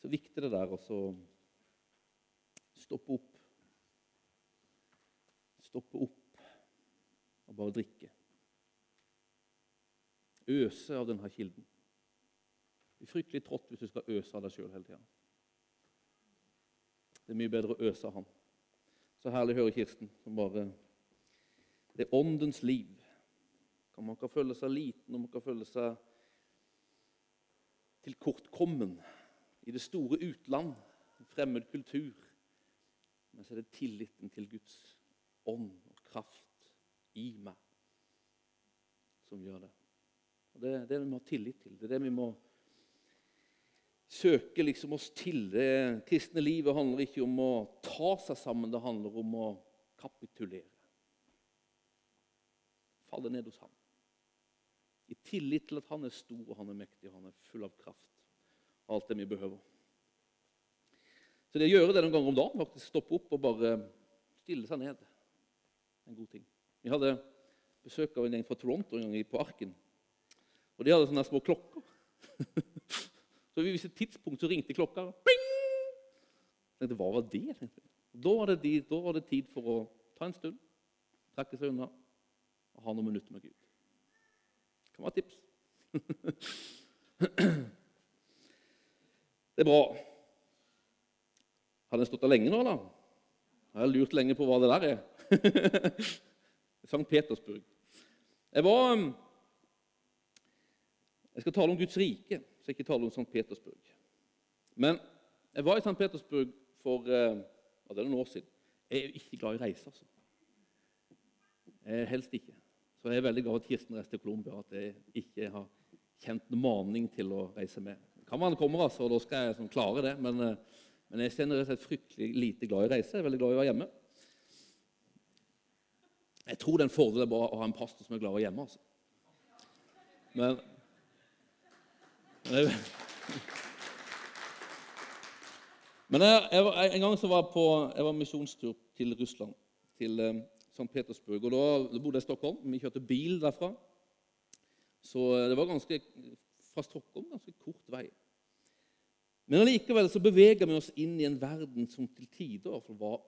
så viktig det der å stoppe opp. Stoppe opp og bare drikke. Øse av denne kilden. Det er fryktelig trått hvis du skal øse av deg sjøl hele tida. Det er mye bedre å øse av Han. Så herlig å høre Kirsten, som bare Det er åndens liv. Man kan føle seg liten, og man kan føle seg tilkortkommen i det store utland, en fremmed kultur. Men så er det tilliten til Guds ånd og kraft i meg som gjør det. Og Det er det vi må ha tillit til. Det er det vi må søke liksom oss til. Det kristne livet handler ikke om å ta seg sammen, det handler om å kapitulere. Falle ned hos ham. I tillit til at han er stor, og han er mektig, og han er full av kraft. Alt det vi behøver. Så det å gjøre det noen ganger om dagen, faktisk stoppe opp og bare stille seg ned, en god ting. Vi hadde besøk av en gjeng fra Toronto en gang på Arken. Og de hadde sånne små klokker. Så ved et tidspunkt så ringte klokka. Bing! Jeg tenkte, Hva var det? Da var det, da var det, tid for å ta en stund, trekke seg unna og ha noen minutter med Gud. Det kan være et tips. Det er bra. Har den stått der lenge nå, da? Jeg har lurt lenge på hva det der er. St. Petersburg. Jeg var um, Jeg skal tale om Guds rike så skal ikke tale om St. Petersburg. Men jeg var i St. Petersburg for ja, det er noen år siden. Jeg er jo ikke glad i reise. altså. Jeg helst ikke. Så jeg er veldig glad at Kirsten reiste til Colombia, at jeg ikke har kjent maning til å reise med. Kan man komme, altså, og da skal jeg sånn, klare det. Men, uh, men jeg er rett fryktelig lite glad i reise. Jeg er veldig glad i å være hjemme. Jeg tror det er en fordel å ha en pastor som er glad i å være hjemme. altså. Men men jeg, jeg, en gang så var jeg på jeg var misjonstur til Russland, til eh, St. Petersburg. og Da bodde jeg i Stockholm. Vi kjørte bil derfra. Så eh, det var ganske, fra Stockholm ganske kort vei. Men allikevel så beveger vi oss inn i en verden som til tider var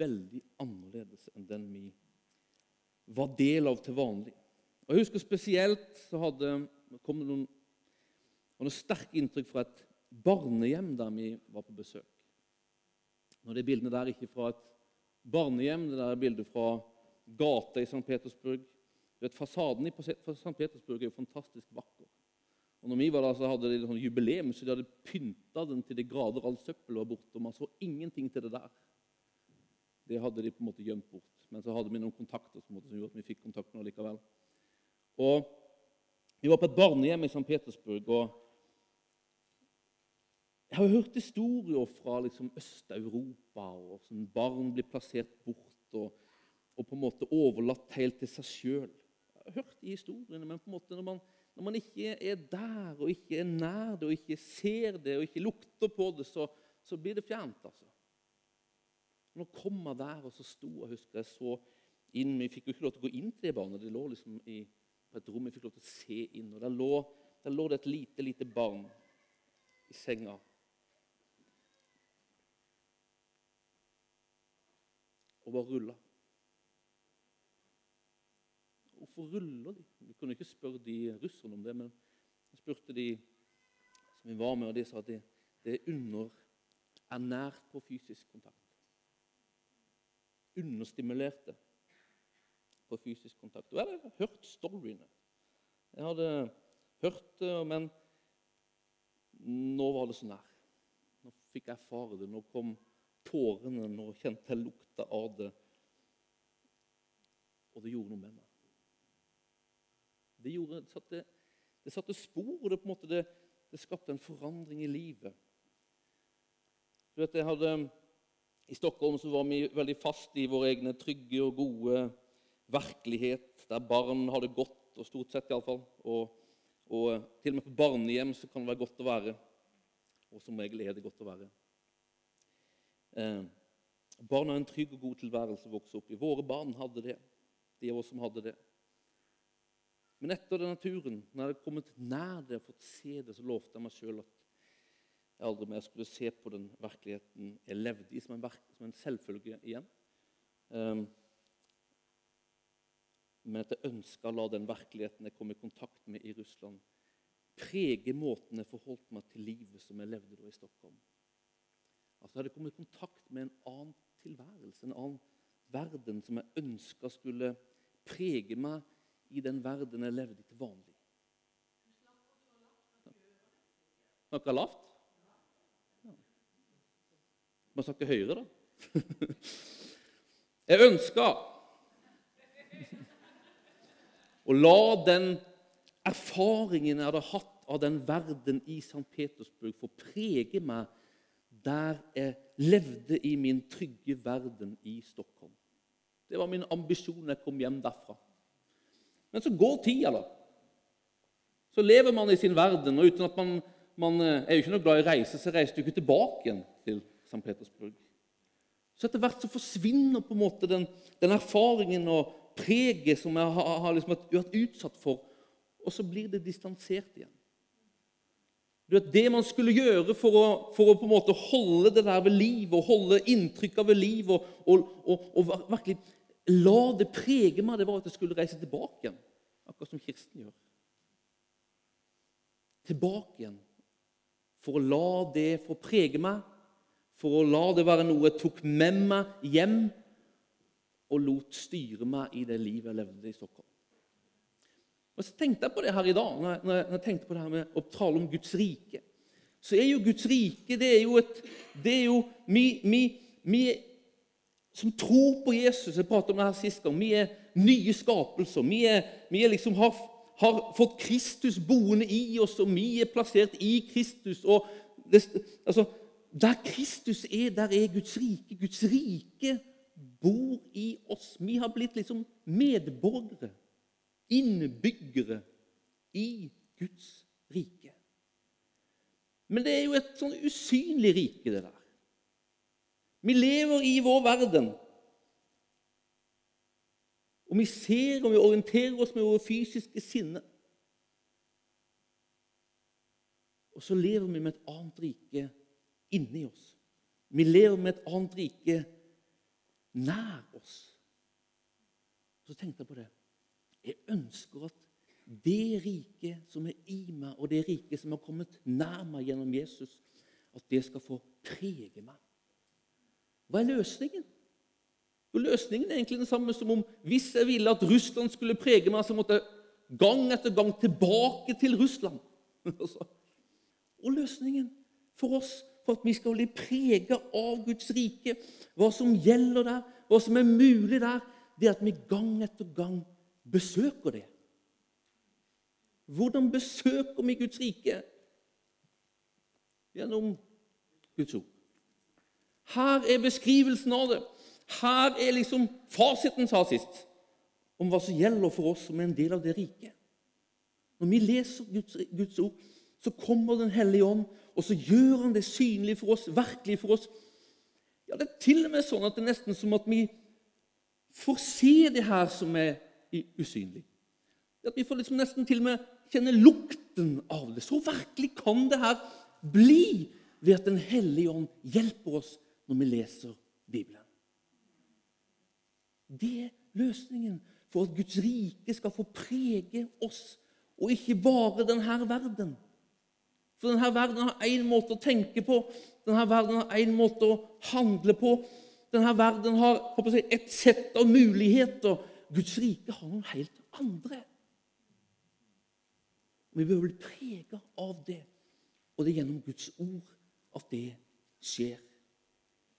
veldig annerledes enn den vi var del av til vanlig. Og Jeg husker spesielt så hadde, kom det noen og noe sterkt inntrykk fra et barnehjem der vi var på besøk. Når det bildene der ikke fra et barnehjem, det der er bildet fra gata i St. Petersburg. Du vet, Fasaden i St. Petersburg er jo fantastisk vakker. Og når vi var der, så hadde de sånn jubileum, så de hadde pynta den til de grader. All søppel var borte, og man så ingenting til det der. Det hadde de på en måte gjemt bort. Men så hadde vi noen kontakter som, gjorde at vi fikk kontakt med likevel. Og Vi var på et barnehjem i St. Petersburg. og jeg har hørt historier fra liksom, Øst-Europa, og sånn barn blir plassert bort og, og, på en måte overlatt helt til seg sjøl. Jeg har hørt de historiene, men på en måte når man, når man, ikke er der, og ikke er nær det, og ikke ser det, og ikke lukter på det, så, så blir det fjernt. altså. Nå kom jeg der, og så sto jeg husker jeg så inn, Vi fikk jo ikke lov til å gå inn til det barnet. Det lå liksom i, på et rom. Vi fikk lov til å se inn. og Der lå, der lå det et lite, lite barn i senga og bare rulla. Hvorfor ruller de? Kunne ikke spørre de russerne om det, men jeg spurte de som vi var med, og de sa at det, det er under er på fysisk kontakt. Understimulerte på fysisk kontakt. Og jeg hadde hørt storyene. Jeg hadde hørt det, men nå var det så nær. Nå fikk jeg erfare det. Nå kom tårene nå kjente jeg lukta av det. Og det gjorde noe med meg. Det, gjorde, det, satte, det satte, spor, og det, på en det, skapte en forandring i livet. Du vet, jeg hadde, I Stockholm så var vi veldig fast i våre egne trygge og gode virkelighet, der barn har det godt, og stort sett iallfall. Og, og til og med på barnehjem så kan det være godt å være. Og som regel er det godt å være. Eh, barn har en trygg og god tilværelse å vokse opp i. Våre barn hadde det. De av oss som hadde det. Men etter den naturen, når jeg hadde kommet nær det og fått se det, så lovte jeg meg sjøl at jeg aldri mer skulle se på den virkeligheten jeg levde i, som en, som en selvfølge igjen. Um, men at jeg ønska å la den virkeligheten jeg kom i kontakt med i Russland, prege måten jeg forholdt meg til livet som jeg levde da i Stockholm. Altså Jeg hadde kommet i kontakt med en annen tilværelse, en annen verden som jeg ønska skulle prege meg i den verden jeg levde i til vanlig. Snakka lavt? Ja. Må snakke høyere, da. Jeg ønska å la den erfaringen jeg hadde hatt av den verden i St. Petersburg, få prege meg der jeg levde i min trygge verden i Stockholm. Det var min ambisjon da jeg kom hjem derfra. Men så går tida, da. Så lever man i sin verden, og uten at man, man eh, er jo ikke noe glad i reise, så reiser du ikke tilbake igjen til St. Petersburg. Så etter hvert så forsvinner på en måte den, den erfaringen og preget som jeg har, har liksom vært utsatt for, og så blir det distansert igjen. Vet, Det man skulle gjøre for å, for å, på en måte holde det der ved liv og holde inntrykket ved liv og, og, og, og, virkelig la det prege meg, det var at jeg skulle reise tilbake igjen. Akkurat som Kirsten gjør. Tilbake igjen. For å la det få prege meg, for å la det være noe jeg tok med meg hjem og lot styre meg i det livet jeg levde i Stockholm. Og så tenkte jeg på det her i dag, når jeg, når jeg tenkte på det her med å tale om Guds rike. Så er jo Guds rike det er jo et det er jo, vi, vi, vi som tror på Jesus Jeg pratet om det her sist gang. Vi er nye skapelser. Vi, er, vi er liksom har, har, fått Kristus boende i oss, og vi er plassert i Kristus. og det, altså, Der Kristus er, der er Guds rike. Guds rike bor i oss. Vi har blitt liksom medborgere innbyggere i Guds rike. Men det er jo et sånn usynlig rike, det der. Vi lever i vår verden. Og vi ser og vi orienterer oss med våre fysiske sinne. Og så lever vi med et annet rike inni oss. Vi lever med et annet rike nær oss. Så tenkte jeg på det. Jeg ønsker at det riket som er i meg, og det riket som har kommet nær meg gjennom Jesus, at det skal få prege meg. Hva er løsningen? Jo, løsningen er egentlig den samme som om hvis jeg ville at Russland skulle prege meg, så måtte jeg gang etter gang tilbake til Russland. og løsningen for oss, for at vi skal bli preget av Guds rike, hva som gjelder der, hva som er mulig der, det er at vi gang etter gang besøker det. Hvordan besøker vi Guds rike? Gjennom Guds ord. Her er beskrivelsen av det. Her er liksom fasiten, sa sist, om hva som gjelder for oss som er en del av det riket. Når vi leser Guds, Guds ord, så kommer Den hellige ånd, og så gjør han det synlig for oss, virkelig for oss. Ja, Det er til og med sånn at det er nesten som at vi får se det her som er usynlig. At vi får liksom nesten til og med kjenne lukten av det. Så virkelig kan det her bli ved at Den hellige ånd hjelper oss når vi leser Bibelen. Det er løsningen for at Guds rike skal få prege oss, og ikke bare denne verden. For denne verden har én måte å tenke på, denne verden har én måte å handle på. Denne verden har si, et sett av muligheter Guds rike har noen helt andre. Vi bør bli prega av det, og det er gjennom Guds ord at det skjer.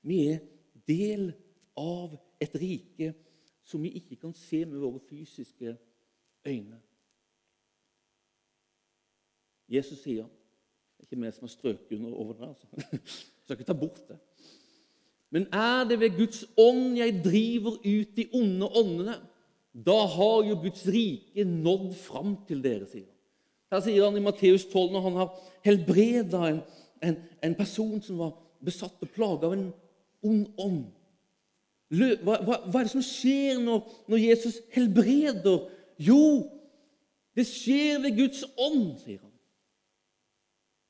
Vi er del av et rike som vi ikke kan se med våre fysiske øyne. Jesus sier Det er ikke vi som har strøket under over det. altså. Skal ikke ta bort det. Men er det ved Guds ånd jeg driver ut de onde åndene, da har jo Guds rike nådd fram til dere, sier han. Her sier han i Matteus 12, når han har helbreda en, en, en, person som var besatt og plaga av en ond ånd. Hva, hva, hva, er det som skjer når, når Jesus helbreder? Jo, det skjer ved Guds ånd, sier han.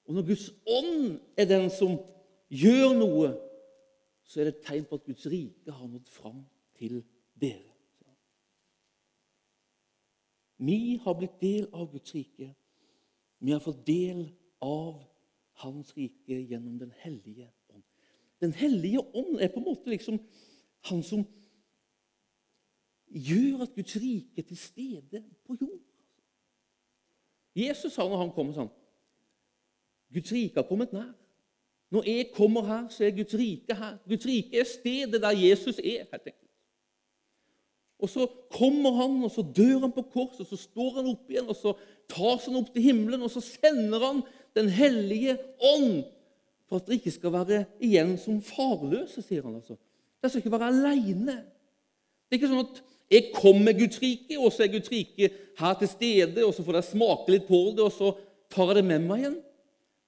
Og når Guds ånd er den som gjør noe, så er det et tegn på at Guds rike har nådd fram til dere. Vi har blitt del av Guds rike. Vi har fått del av Hans rike gjennom Den hellige ånd. Den hellige ånd er på en måte liksom han som gjør at Guds rike er til stede på jord. Jesus sa når han kom sånn Guds rike har kommet nær. Når jeg kommer her, så er Guds rike her. Guds rike er stedet der Jesus er. helt enkelt. Og Så kommer han, og så dør han på kors, og så står han opp igjen, og så tas han opp til himmelen, og så sender han Den hellige ånd for at dere ikke skal være igjen som farløse, sier han. altså. Dere skal ikke være aleine. Det er ikke sånn at jeg kommer med Guds rike, og så er Guds rike her til stede, og så får dere smake litt på det, og så tar jeg det med meg igjen.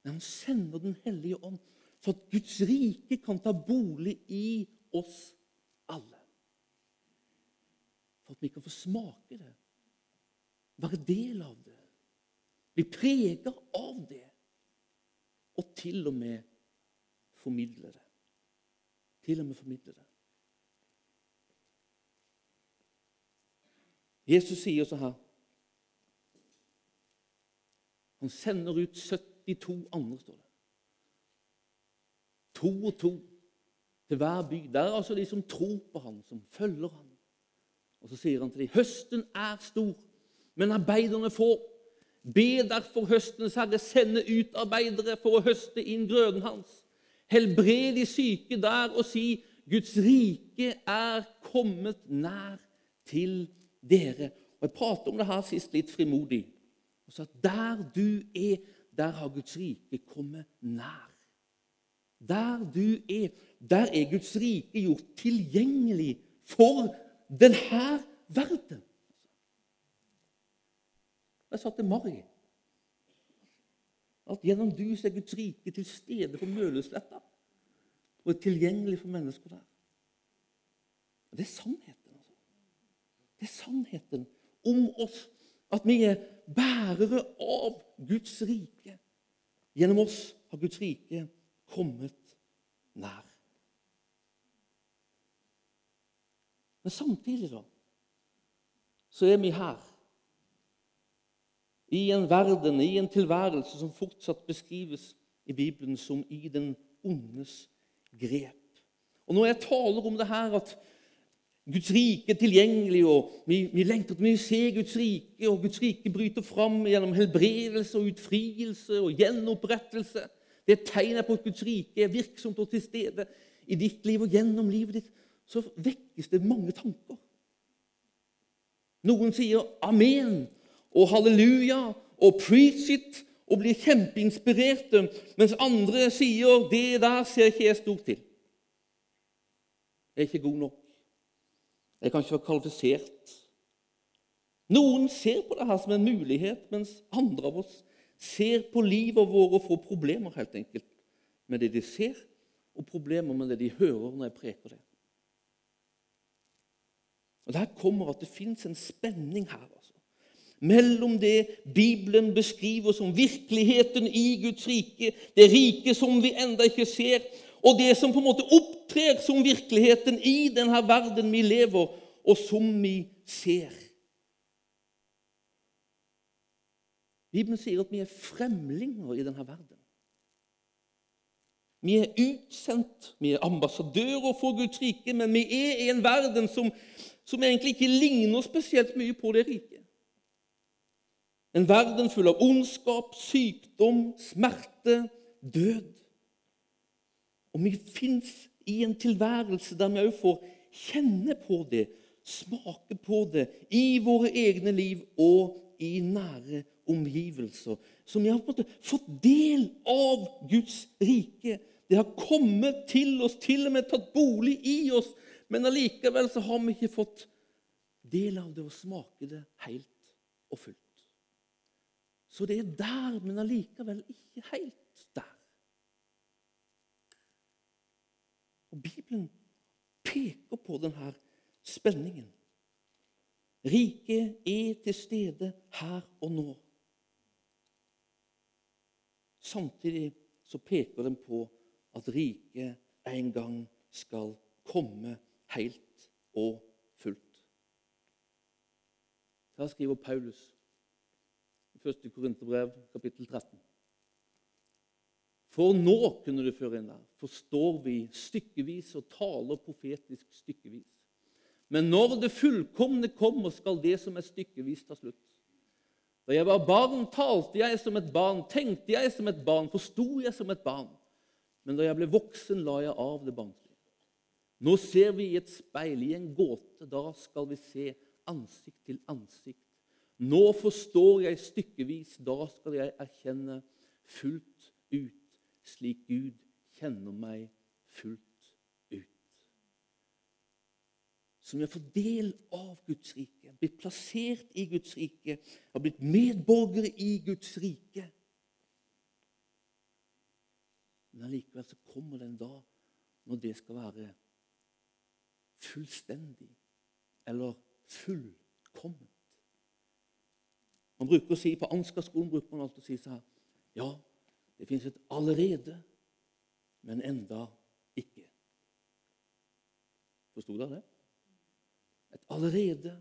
Men han sender Den hellige ånd, for at Guds rike kan ta bolig i oss alle for at vi kan få smake det, være del av det, bli prega av det, og til og med formidle det. Til og med formidle det. Jesus sier så her Han sender ut 72 andre, står det. To og to til hver by. Det er altså de som tror på ham, som følger ham. Og Så sier han til dem, 'Høsten er stor, men arbeiderne få.' Be derfor høstens herre sende ut arbeidere for å høste inn grøden hans. Helbred de syke der og si, 'Guds rike er kommet nær til dere.' Og Jeg pratet om det her sist litt frimodig. Og sa at der du er, der har Guds rike kommet nær. Der du er, der er Guds rike gjort tilgjengelig for denne verden. Jeg sa til Mari at gjennom du så er Guds rike til stede på Mølesletta og er tilgjengelig for mennesker der. Og Det er sannheten. altså. Det er sannheten om oss. At vi er bærere av Guds rike. Gjennom oss har Guds rike kommet nær. Men samtidig da, så er vi her. I en verden, i en tilværelse som fortsatt beskrives i Bibelen som i den ondes grep. Og Når jeg taler om det her at Guds rike er tilgjengelig, og vi, vi lengter til å se Guds rike, og Guds rike bryter fram gjennom helbredelse og utfrielse og gjenopprettelse Det tegnet på at Guds rike er virksomt og til stede i ditt liv og gjennom livet ditt så vekkes det mange tanker. Noen sier amen og halleluja og preach it og blir kjempeinspirerte, mens andre sier det der ser ikke jeg stort til. Jeg er ikke god nok. Jeg kan ikke være kvalifisert. Noen ser på det her som en mulighet, mens andre av oss ser på livet vårt og får problemer helt enkelt med det de ser, og problemer med det de hører når jeg preker det. Og Der kommer at det fins en spenning her. Altså. Mellom det Bibelen beskriver som virkeligheten i Guds rike, det rike som vi enda ikke ser, og det som på en måte opptrer som virkeligheten i denne verden vi lever, og som vi ser. Bibelen sier at vi er fremlinger i denne verden. Vi er utsendt, vi er ambassadører for Guds rike, men vi er i en verden som som egentlig ikke ligner spesielt mye på det rike. En verden full av ondskap, sykdom, smerte, død. Og vi fins i en tilværelse der vi òg får kjenne på det, smake på det, i våre egne liv og i nære omgivelser. Så vi har på en måte fått del av Guds rike. Det har kommet til oss, til og med tatt bolig i oss men allikevel så har vi ikke fått del av det og smake det helt og fullt. Så det er der, men allikevel ikke helt der. Og Bibelen peker på denne spenningen. Riket er til stede her og nå. samtidig så peker den på at riket en gang skal komme helt og fullt. Her skriver Paulus 1. Korinterbrev, kapittel 13. For nå kunne du føre inn der, forstår vi stykkevis og taler profetisk stykkevis. Men når det fullkomne kommer, skal det som er stykkevis, ta slutt. Da jeg var barn, talte jeg som et barn, tenkte jeg som et barn, forsto jeg som et barn. Men da jeg ble voksen, la jeg av det barnslige. Nå ser vi i et speil, i en gåte. Da skal vi se ansikt til ansikt. Nå forstår jeg stykkevis. Da skal jeg erkjenne fullt ut, slik Gud kjenner meg fullt ut. som jeg får del av Guds rike, blitt plassert i Guds rike, har blitt medborgere i Guds rike. Men allikevel så kommer det en dag når det skal være fullstendig eller fullkomment. Man bruker å si, På Ansgar-skolen bruker man alltid å si her Ja, det fins et allerede, men enda ikke. Forsto dere det? Et allerede,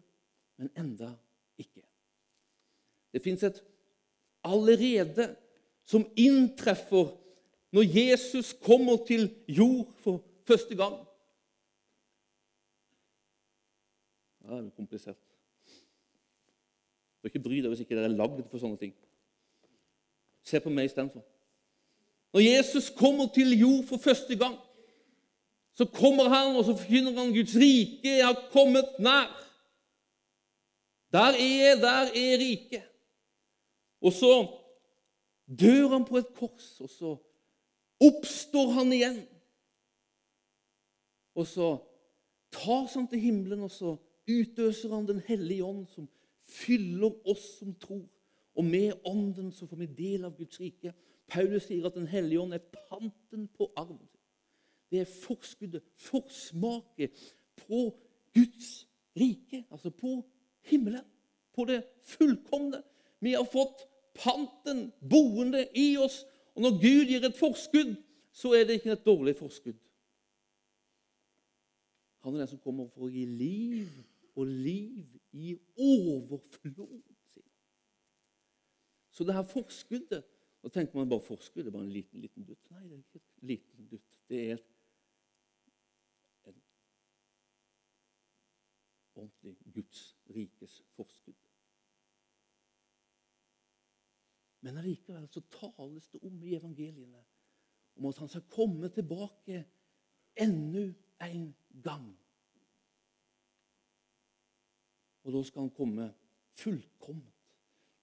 men enda ikke. Det fins et allerede som inntreffer når Jesus kommer til jord for første gang. Det er komplisert. Bør ikke bry deg hvis ikke dere er lagd for sånne ting. Se på meg istedenfor. Når Jesus kommer til jord for første gang, så kommer han og så forkynner han Guds rike jeg har kommet nær. Der er, der er riket. Og så dør han på et kors, og så oppstår han igjen. Og så tas han til himmelen, og så utøser han Den hellige ånd, som fyller oss som tror. Og med ånden så får vi del av Guds rike. Paulus sier at Den hellige ånd er panten på arven. Det er forskuddet, forsmaket på Guds rike, altså på himmelen. På det fullkomne. Vi har fått panten boende i oss. Og når Gud gir et forskudd, så er det ikke et dårlig forskudd. Han er den som kommer for å gi liv, og liv i overflod. Så det her forskuddet Nå tenker man bare forskudd, det er bare en liten, liten dutt. Nei, det er ikke et liten dutt. Det er et ordentlig Guds rikes forskudd. Men allikevel så tales det om i evangeliene om at han skal komme tilbake enda en gang. Og da skal han komme fullkomment.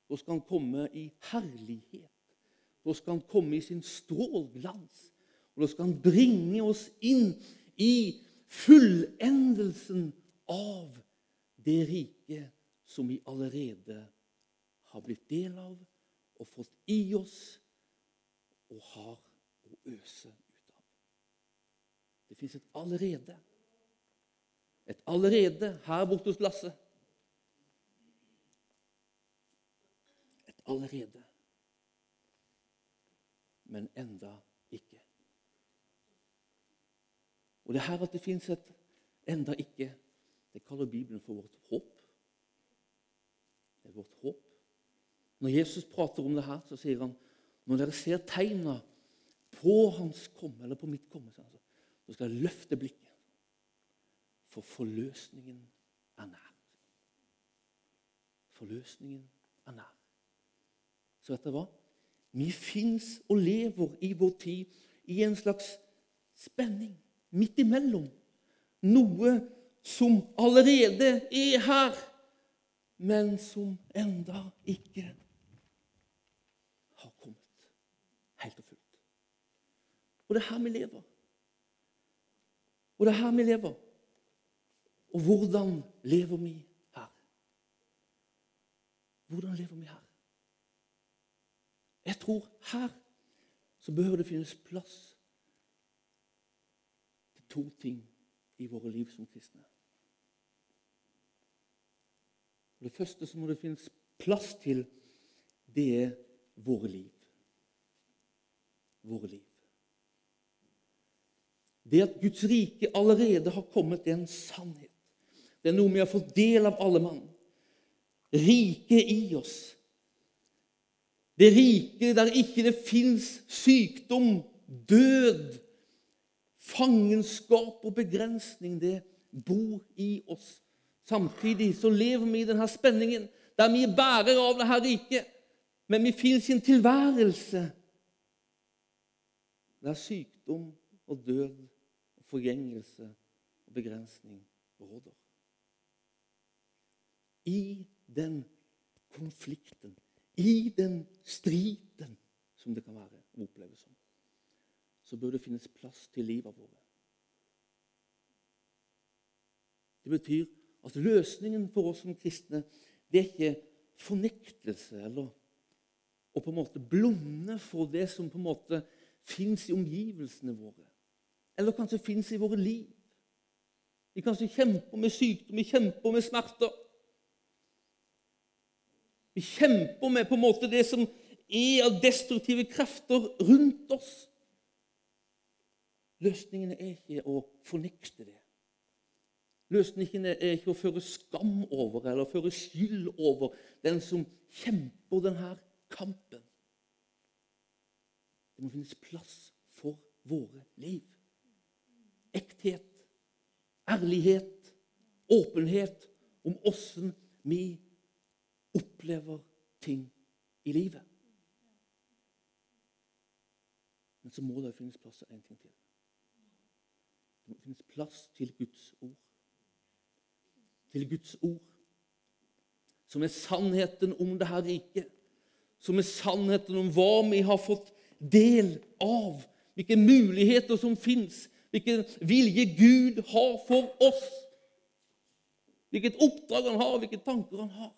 Da skal han komme i herlighet. Da skal han komme i sin strålglans. Og da skal han bringe oss inn i fullendelsen av det riket som vi allerede har blitt del av og fått i oss og har å øse ut av. Det fins et allerede. Et allerede her borte hos Lasse. Allerede. Men enda ikke. Og det er her at det fins et enda ikke det kaller Bibelen for vårt håp. Det er vårt håp. Når Jesus prater om det her, så sier han når dere ser tegna på hans komme, eller på mitt komme, så skal jeg løfte blikket. For forløsningen er nær. Forløsningen er nær. Så vet dere hva? Vi fins og lever i vår tid i en slags spenning midt imellom. Noe som allerede er her, men som enda ikke har kommet helt og fullt. Og det er her vi lever. Og det er her vi lever. Og hvordan lever vi her? Hvordan lever vi her? Jeg tror her så behøver det finnes plass til to ting i våre liv som kristne. For Det første så må det finnes plass til, det er våre liv. våre liv. Det at Guds rike allerede har kommet, det er en sannhet. Det er noe vi har fått del av alle mann. Riket i oss. Det riket der ikke det fins sykdom, død, fangenskap og begrensning. Det bor i oss. Samtidig så lever vi i denne spenningen der vi er bærere av dette riket, men vi finner sin tilværelse der sykdom og død og forgjengelse og begrensning råder. I den konflikten, i den striden som det kan være å oppleve som, så bør det finnes plass til livet våre. Det betyr at løsningen for oss som kristne det er ikke fornektelse eller å på en måte blunde for det som på en måte fins i omgivelsene våre, eller kanskje fins i våre liv. Vi kanskje kjemper med sykdom, vi kjemper med smerter. Vi kjemper med på en måte det som er av destruktive krefter rundt oss. Løsningen er ikke å fornekte det. Løsningen er ikke å føre skam over eller føre skyld over den som kjemper denne kampen. Det må finnes plass for våre liv. Ekthet, ærlighet, åpenhet om åssen vi opplever ting i livet. Men så må det finnes plass til én ting til. Det må finnes plass til Guds ord til Guds ord, som er sannheten om det her riket, som er sannheten om hva vi har fått del av, hvilke muligheter som fins, hvilken vilje Gud har for oss, hvilket oppdrag han har, hvilke tanker han har.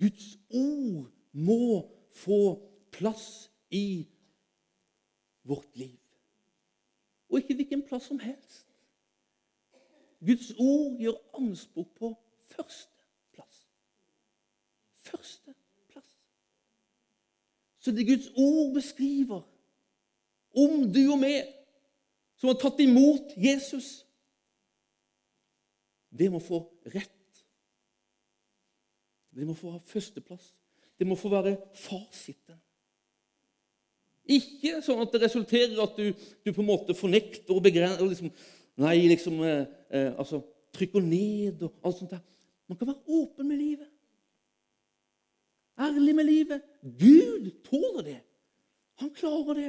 Guds ord må få plass i vårt liv. Og ikke hvilken plass som helst. Guds ord gjør anspråk på førsteplass. Førsteplass. Så det Guds ord beskriver om du og meg som har tatt imot Jesus, det må få rett. Det må få ha førsteplass. Det må få være fasiten. Ikke sånn at det resulterer at du, du, på en måte fornekter og begrenser liksom, Nei, liksom eh, eh, altså, trykker ned og alt sånt der. Man kan være åpen med livet. Ærlig med livet. Gud tåler det. Han klarer det.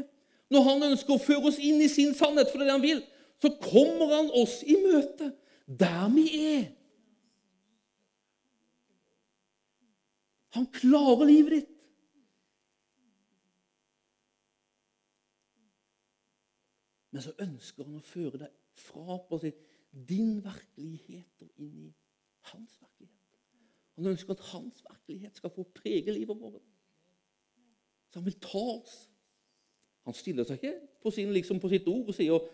Når han ønsker å føre oss inn i sin sannhet for det han vil, så kommer han oss i møte der vi er. Han klarer livet ditt. Men så ønsker han å føre deg fra på seg din virkelighet og inn i hans virkelighet. Han ønsker at hans virkelighet skal få prege livet vårt. Så han vil ta oss. Han stiller seg ikke på, sin, liksom på sitt ord og sier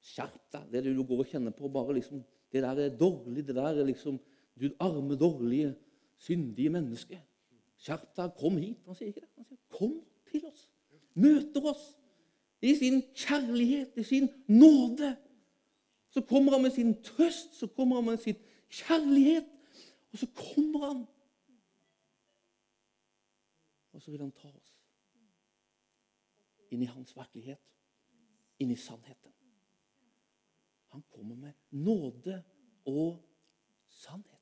Skjerp deg, det du går og kjenner på. bare liksom, Det der er dårlig. Det der er liksom Du arme, dårlige, syndige menneske. Skjerp deg, kom hit. Han sier ikke det. Han sier kom til oss. Møter oss i sin kjærlighet, i sin nåde. Så kommer han med sin trøst, så kommer han med sin kjærlighet, og så kommer han. Og så vil han ta oss inn i hans virkelighet, inn i sannheten. Han kommer med nåde og sannhet.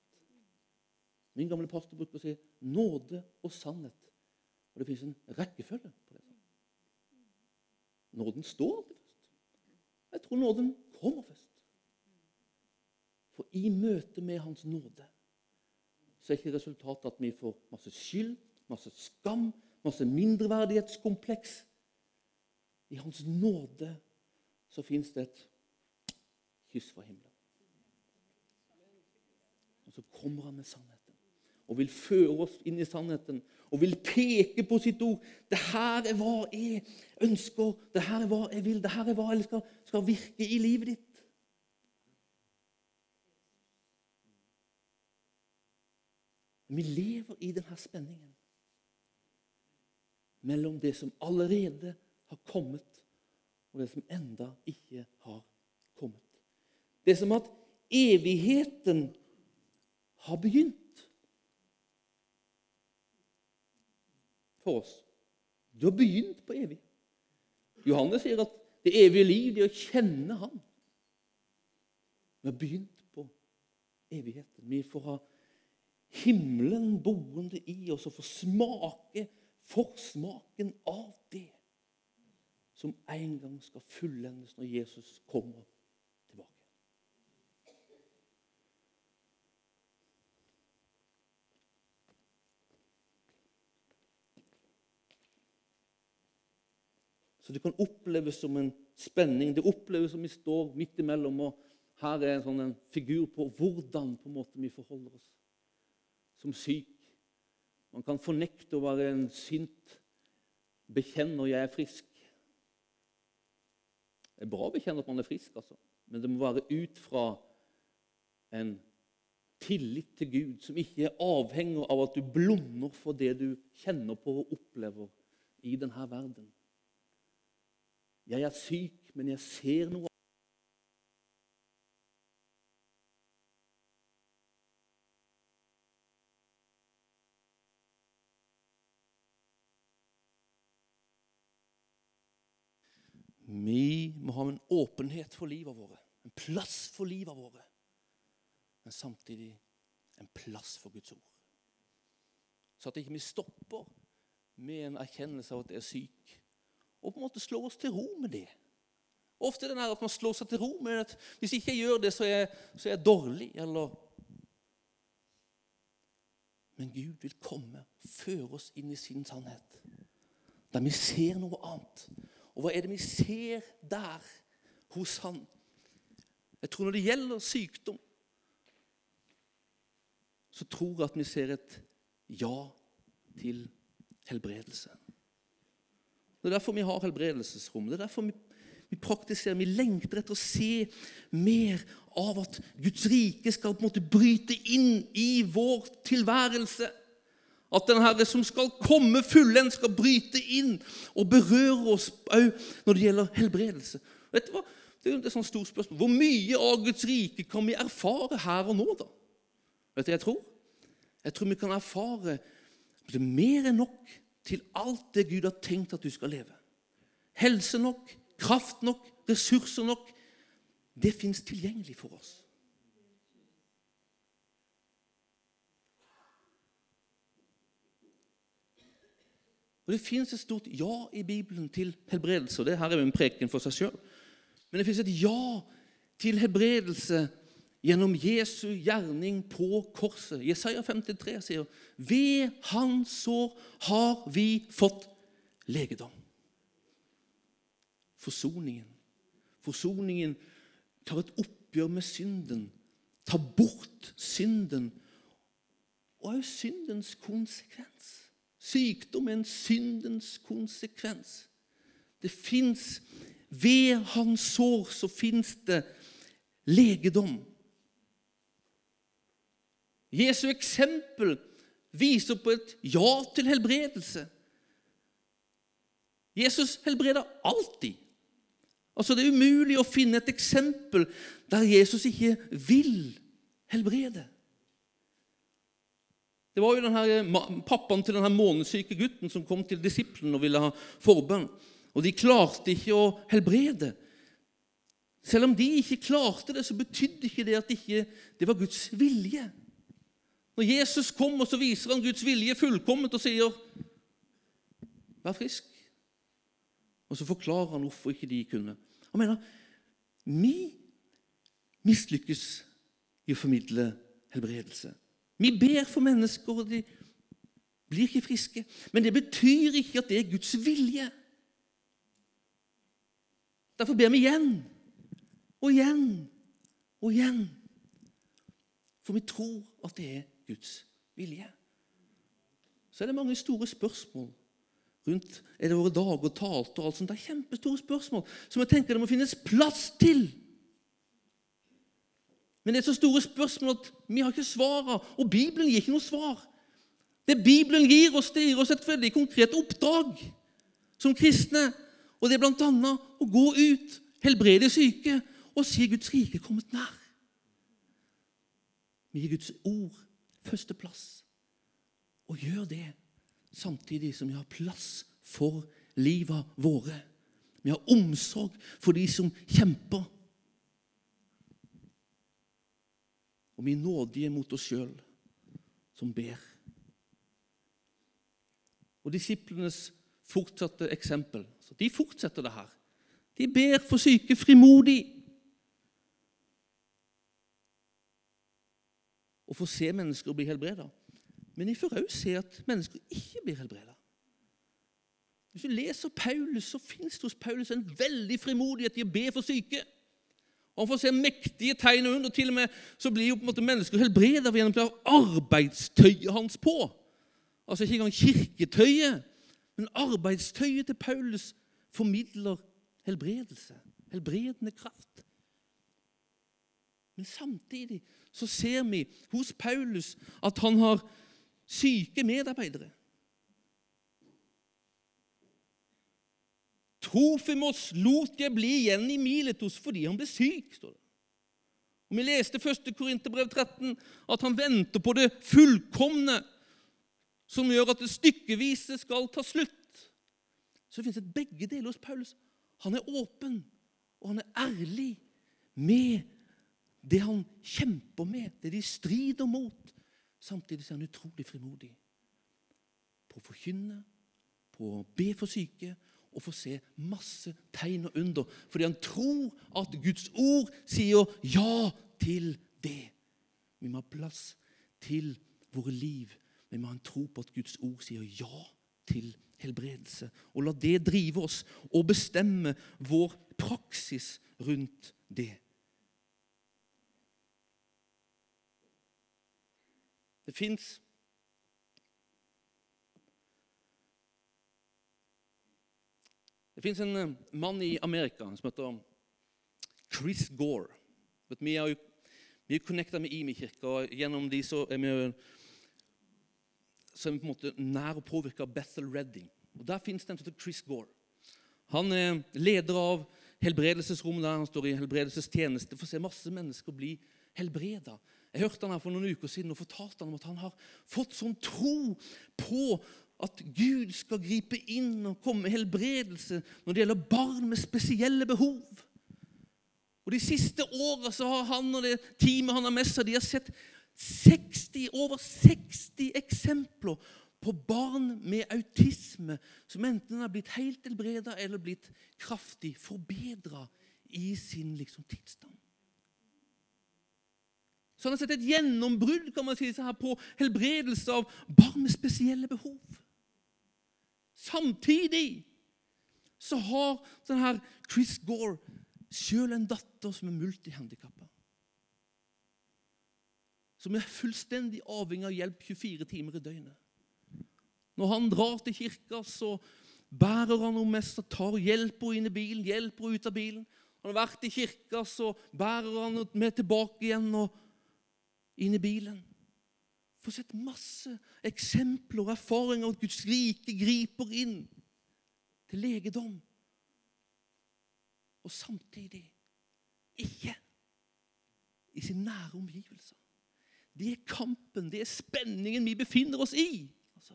Min gamle pastor bruker å si 'nåde og sannhet'. Og det fins en rekkefølge på det. Nåden står alltid først. Jeg tror nåden kommer først. For i møte med Hans nåde så er ikke resultatet at vi får masse skyld, masse skam, masse mindreverdighetskompleks. I Hans nåde så fins det et kyss fra himmelen. Og så kommer han med sannheten og vil føre oss inn i sannheten og vil peke på sitt ord. Det her er hva jeg ønsker, det her er hva jeg vil, det her er hva jeg skal, skal virke i livet ditt. Vi lever i denne spenningen mellom det som allerede har kommet, og det som enda ikke har kommet. Det er som at evigheten har begynt for oss. Du har begynt på evig. Johannes sier at det evige liv det er å kjenne Han. Vi har begynt på evigheten. Vi får ha himmelen boende i oss og få smake forsmaken av det som en gang skal fullendes når Jesus kommer tilbake. Så det kan oppleves som en spenning. Det oppleves som vi står midt imellom. og Her er en sånn en figur på hvordan på en måte vi forholder oss som syk. Man kan fornekte å være en sint bekjenner 'jeg er frisk'. Det er bra å bekjenne at man er frisk, altså. men det må være ut fra en tillit til Gud som ikke er avhengig av at du blunder for det du kjenner på og opplever i denne verden. Jeg er syk, men jeg ser noe Vi må ha en åpenhet for livet våre, en plass for livet våre. Men samtidig en plass for Guds ord. Så at ikke vi stopper med en erkjennelse av at jeg er syk, og på en måte slå oss til ro med det. Ofte er det at man slår seg til ro med at hvis ikke jeg gjør det, så er jeg, så er jeg dårlig. eller... Men Gud vil komme føre oss inn i sin sannhet, der vi ser noe annet. Og hva er det vi ser der hos han? Jeg tror Når det gjelder sykdom, så tror jeg at vi ser et ja til helbredelse. Det er derfor vi har helbredelsesrom. Det er derfor vi, vi praktiserer, vi lengter etter å se mer av at Guds rike skal på en måte bryte inn i vår tilværelse. At den Herre som skal komme fullendt, skal bryte inn og berøre oss òg når det gjelder helbredelse. Vet du hva? Det er et sånt stort spørsmål. Hvor mye av Guds rike kan vi erfare her og nå? da? Vet du hva jeg tror? Jeg tror vi kan erfare mer enn nok til alt det Gud har tenkt at du skal leve. Helse nok, kraft nok, ressurser nok. Det fins tilgjengelig for oss. Og Det fins et stort ja i Bibelen til helbredelse. og det her er jo en preken for seg sjøl. Men det fins et ja til helbredelse gjennom Jesu gjerning på korset. Jesaja 53 sier ved hans sår har vi fått legedom. Forsoningen. Forsoningen tar et oppgjør med synden, tar bort synden og er syndens konsekvens. Sykdom er en syndens konsekvens. Det fins Ved hans sår så fins det legedom. Jesu eksempel viser på et ja til helbredelse. Jesus helbreder alltid. Altså Det er umulig å finne et eksempel der Jesus ikke vil helbrede. Det var jo denne, pappaen til denne månesyke gutten som kom til disiplene og ville ha forbønn. Og de klarte ikke å helbrede. Selv om de ikke klarte det, så betydde ikke det at ikke det var Guds vilje. Når Jesus kommer, så viser han Guds vilje fullkomment og sier 'Vær frisk'. Og så forklarer han hvorfor ikke de kunne. Han mener vi mislykkes i å formidle helbredelse. Vi ber for mennesker, og de blir ikke friske. Men det betyr ikke at det er Guds vilje. Derfor ber vi igjen og igjen og igjen. For vi tror at det er Guds vilje. Så er det mange store spørsmål rundt er det våre dager talte og alt sånt. Det er kjempestore spørsmål som jeg tenker det må finnes plass til. Men det er så store spørsmål at vi har ikke svarene, og Bibelen gir ikke noe svar. Det Bibelen gir oss, det gir oss et veldig konkret oppdrag som kristne. Og det er annet å gå ut, helbrede syke og si Guds rike kommet nær. Vi gir Guds ord førsteplass. Og gjør det samtidig som vi har plass for livet våre. Vi har omsorg for de som kjemper. Og vi er nådige mot oss sjøl som ber. Og disiplenes fortsatte eksempel. De fortsetter det her. De ber for syke frimodig. Og får se mennesker bli helbreda. Men jeg får òg se at mennesker ikke blir helbreda. Hvis du leser Paulus, så fins det hos Paulus en veldig frimodighet i å be for syke. Og Han får se mektige tegn og under. Til og med så blir jo på en måte mennesker helbreda gjennom arbeidstøyet hans på. Altså ikke engang kirketøyet, men arbeidstøyet til Paulus formidler helbredelse, helbredende kraft. Men samtidig så ser vi hos Paulus at han har syke medarbeidere. Trofimos lot jeg bli igjen i Miletos fordi han ble syk. står det. Og Vi leste 1. Korinterbrev 13 at han venter på det fullkomne, som gjør at det stykkevise skal ta slutt. Så det fins et begge deler hos Paulus. Han er åpen, og han er ærlig med det han kjemper med, det de strider mot. Samtidig er han utrolig frimodig på å forkynne, på å be for syke og få se masse tegn og under. Fordi han tror at Guds ord sier ja til det. Vi må ha plass til våre liv. Vi må ha en tro på at Guds ord sier ja til helbredelse. Og la det drive oss og bestemme vår praksis rundt det. Det fins Det fins en eh, mann i Amerika som heter Chris Gore. Vi er jo vi connecta med IMI-kirka, og gjennom de så er vi, så er vi på en måte nær å påvirke Bethel Redding. Og Der fins det en som heter Chris Gore. Han er leder av helbredelsesrommet der han står i helbredelsestjeneste Får se masse mennesker bli helbreda. Jeg hørte han her for noen uker siden og fortalte han om at han har fått sånn tro på at Gud skal gripe inn og komme med helbredelse når det gjelder barn med spesielle behov. Og De siste åra har han og det teamet han har med seg, de har sett 60, over 60 eksempler på barn med autisme som enten har blitt helt helbreda eller blitt kraftig forbedra i sin liksom, tilstand. Så han har sett et gjennombrudd kan man si, her, på helbredelse av barn med spesielle behov. Samtidig så har denne Chris Gore sjøl en datter som er multihandikappa. Som er fullstendig avhengig av hjelp 24 timer i døgnet. Når han drar til kirka, så bærer han henne mest og tar hjelp henne inn i bilen, hjelper henne ut av bilen. Han har vært i kirka, så bærer han henne med tilbake igjen og inn i bilen får sett masse eksempler og erfaringer at Guds rike griper inn til legedom. Og samtidig ikke i sin nære omgivelser. Det er kampen, det er spenningen vi befinner oss i. Altså.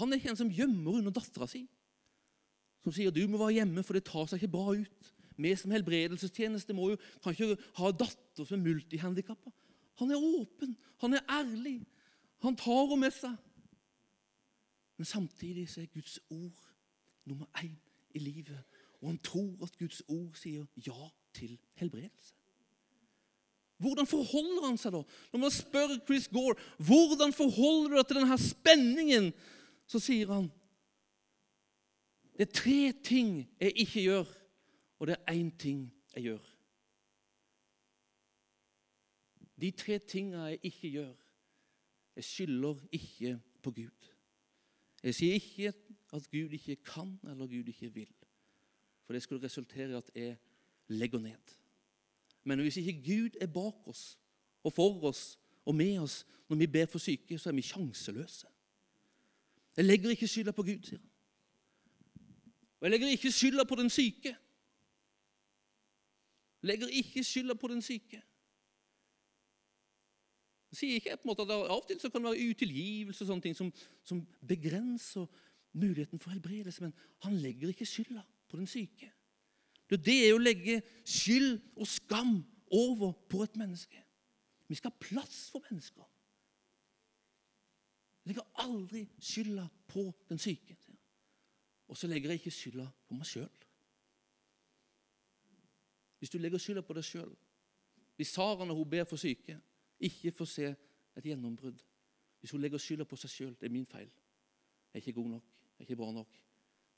Han er ikke en som gjemmer under dattera si. Som sier du må være hjemme, for det tar seg ikke bra ut. Vi som helbredelsestjeneste må jo, kan ikke ha datter som er multihandikappa. Han er åpen, han er ærlig. Han tar henne med seg. Men samtidig så er Guds ord nummer én i livet. Og han tror at Guds ord sier ja til helbredelse. Hvordan forholder han seg da? Når man spør Chris Gore hvordan forholder du deg til denne spenningen, så sier han det er tre ting jeg ikke gjør, og det er én ting jeg gjør. De tre tingene jeg ikke gjør. Jeg skylder ikke på Gud. Jeg sier ikke at Gud ikke kan eller Gud ikke vil. For det skulle resultere i at jeg legger ned. Men hvis ikke Gud er bak oss og for oss og med oss når vi ber for syke, så er vi sjanseløse. Jeg legger ikke skylda på Gud, sier han. Og jeg legger ikke skylda på den syke. Legger ikke skylda på den syke. Sier ikke på en måte at Av og til så kan det være utilgivelse og sånne ting som, som begrenser muligheten for helbredelse, men han legger ikke skylda på den syke. Det er å legge skyld og skam over på et menneske. Vi skal ha plass for mennesker. Jeg legger aldri skylda på den syke. Og så legger jeg ikke skylda på meg sjøl. Hvis du legger skylda på deg sjøl Hvis Sara når hun ber for syke, ikke får se et gjennombrudd Hvis hun legger skylda på seg sjøl det er min feil, jeg er ikke god nok, jeg er ikke bra nok,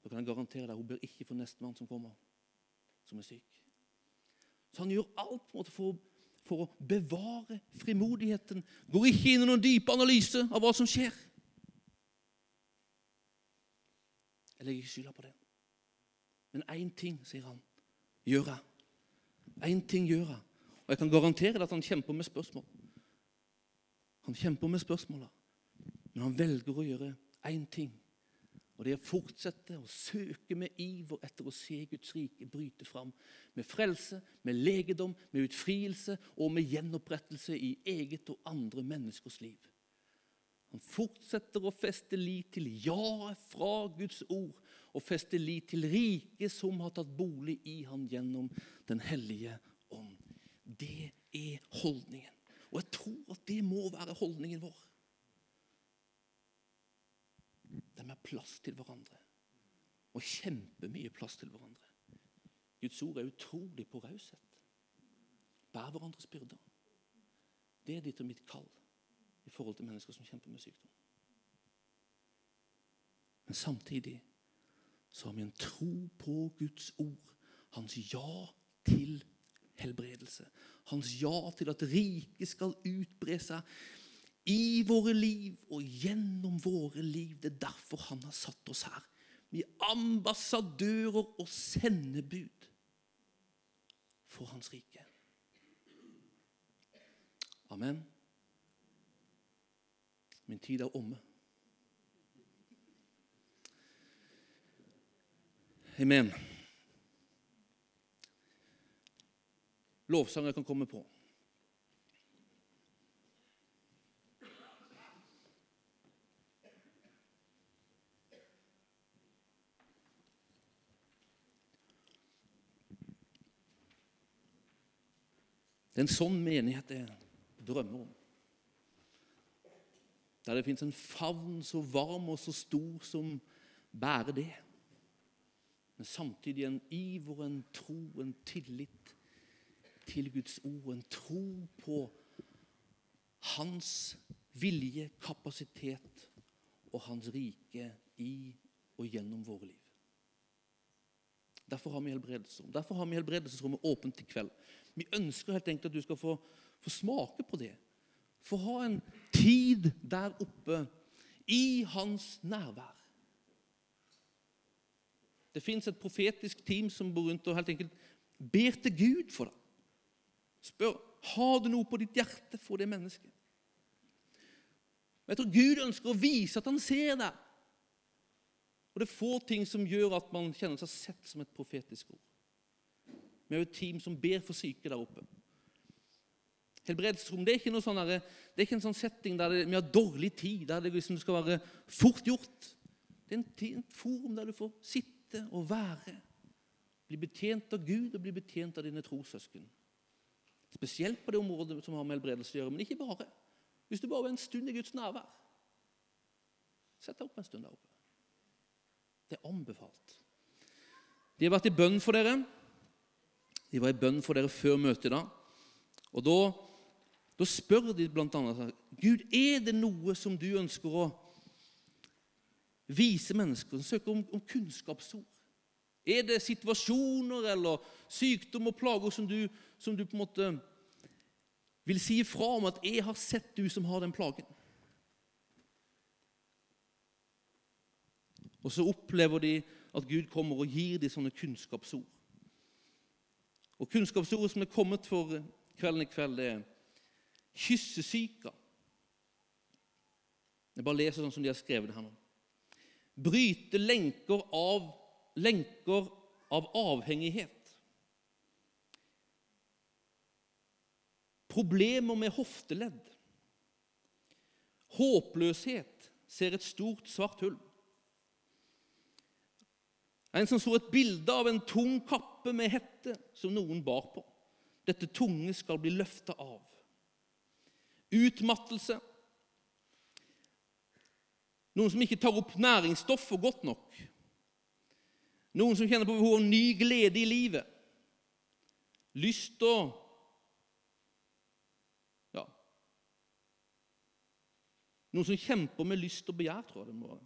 da kan jeg garantere deg hun ber ikke for nestemann som kommer, som er syk. Så han gjør alt måte for, for å bevare frimodigheten. Går ikke inn i noen dype analyse av hva som skjer. Jeg legger ikke skylda på det. Men én ting, sier han, gjør jeg. Én ting gjør han. Og jeg kan garantere deg at han kjemper med spørsmål. Han kjemper med spørsmåla, men han velger å gjøre én ting. Og det er å fortsette å søke med iver etter å se Guds rike bryte fram. Med frelse, med legedom, med utfrielse og med gjenopprettelse i eget og andre menneskers liv. Han fortsetter å feste lit til ja fra Guds ord og feste lit til riket som har tatt bolig i han gjennom Den hellige ånd. Det er holdningen. Og jeg tror at det må være holdningen vår. De har plass til hverandre. Og kjempemye plass til hverandre. Guds ord er utrolig på raushet. Bær hverandres byrder. Det er ditt og mitt kall i forhold til mennesker som kjemper med sykdom. Men samtidig så har vi en tro på Guds ord. Hans ja til helbredelse. Hans ja til at riket skal utbre seg i våre liv og gjennom våre liv. Det er derfor han har satt oss her. Vi er ambassadører og sendebud for hans rike. Amen. Min tid er omme. Amen. Lovsanger kan komme på. Det er en sånn menighet jeg drømmer om. Der det fins en favn så varm og så stor som bærer det. Men samtidig en iver, en tro, en tillit til Guds ord. En tro på hans vilje, kapasitet og hans rike i og gjennom våre liv. Derfor har vi helbredelsesrom. Derfor har vi helbredelsesrommet åpent i kveld. Vi ønsker helt enkelt at du skal få, få smake på det. Få ha en tid der oppe i hans nærvær. Det fins et profetisk team som bor rundt og helt enkelt ber til Gud for det. Spør har du noe på ditt hjerte for det mennesket. Jeg tror Gud ønsker å vise at han ser deg. Og det er få ting som gjør at man kjenner seg sett som et profetisk ord. Vi har jo et team som ber for syke der oppe. Helbredelsesrom det er ikke noe sånn det er ikke en sånn setting der vi har dårlig tid, der det liksom skal være fort gjort. Det er en, en forum der du får sitte og være. Bli betjent av Gud og bli betjent av dine trossøsken. Spesielt på det området som har med helbredelse å gjøre, men ikke bare. Hvis du bare er en stund i Guds nærvær, sett deg opp en stund der oppe. Det er anbefalt. De har vært i bønn for dere. De var i bønn for dere før møtet i dag. Og da, da spør de bl.a.: Gud, er det noe som du ønsker å vise mennesker? Søke om, om kunnskapsord? Er det situasjoner eller sykdom og plager som du, som du på en måte vil si ifra om at 'jeg har sett du som har den plagen'? Og så opplever de at Gud kommer og gir dem sånne kunnskapsord. Og Kunnskapsordet som er kommet for kvelden i kveld, det er kyssesyka. Jeg bare leser sånn som de har skrevet det her nå. Bryte lenker av lenker av avhengighet. Problemer med hofteledd. Håpløshet ser et stort, svart hull. En som så et bilde av en tung kappe med hette som noen bar på. Dette tunge skal bli løfta av. Utmattelse. Noen som ikke tar opp næringsstoffer godt nok. Noen som kjenner på behovet for ny glede i livet. Lyst og Ja. Noen som kjemper med lyst og begjær, tror jeg det må være.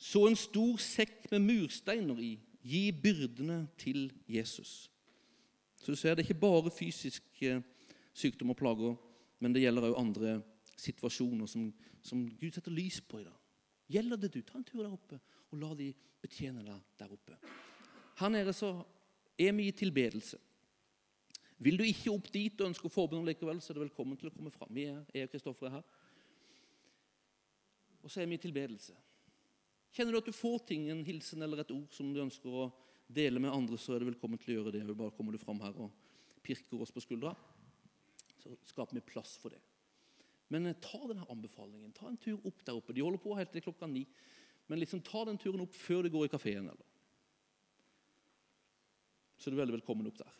Så en stor sekk med mursteiner i. Gi byrdene til Jesus. Så du ser, Det er ikke bare fysisk eh, sykdom og plager, men det gjelder òg andre situasjoner som, som, Gud setter lys på i dag. Gjelder det du? Ta en tur der oppe og la de betjene deg der oppe. Her nede så er vi i tilbedelse. Vil du ikke opp dit og ønske å forbund likevel, så er du velkommen til å komme fram. Vi er, jeg og Kristoffer er her. Og så er vi i tilbedelse. Kjenner du at du får ting, en hilsen eller et ord som du ønsker å dele med andre, så er du velkommen til å gjøre det. Bare kommer du fram her og pirker oss på skuldra, så skaper vi plass for det. Men eh, ta denne anbefalingen. Ta en tur opp der oppe. De holder på helt til klokka ni. Men liksom ta den turen opp før du går i kafeen. Så er du veldig velkommen opp der.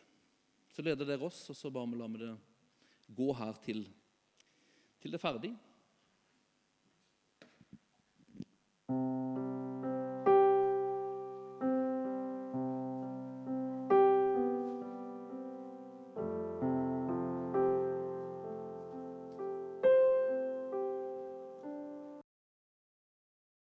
Så leder dere oss, og så bare lar vi det gå her til, til det er ferdig.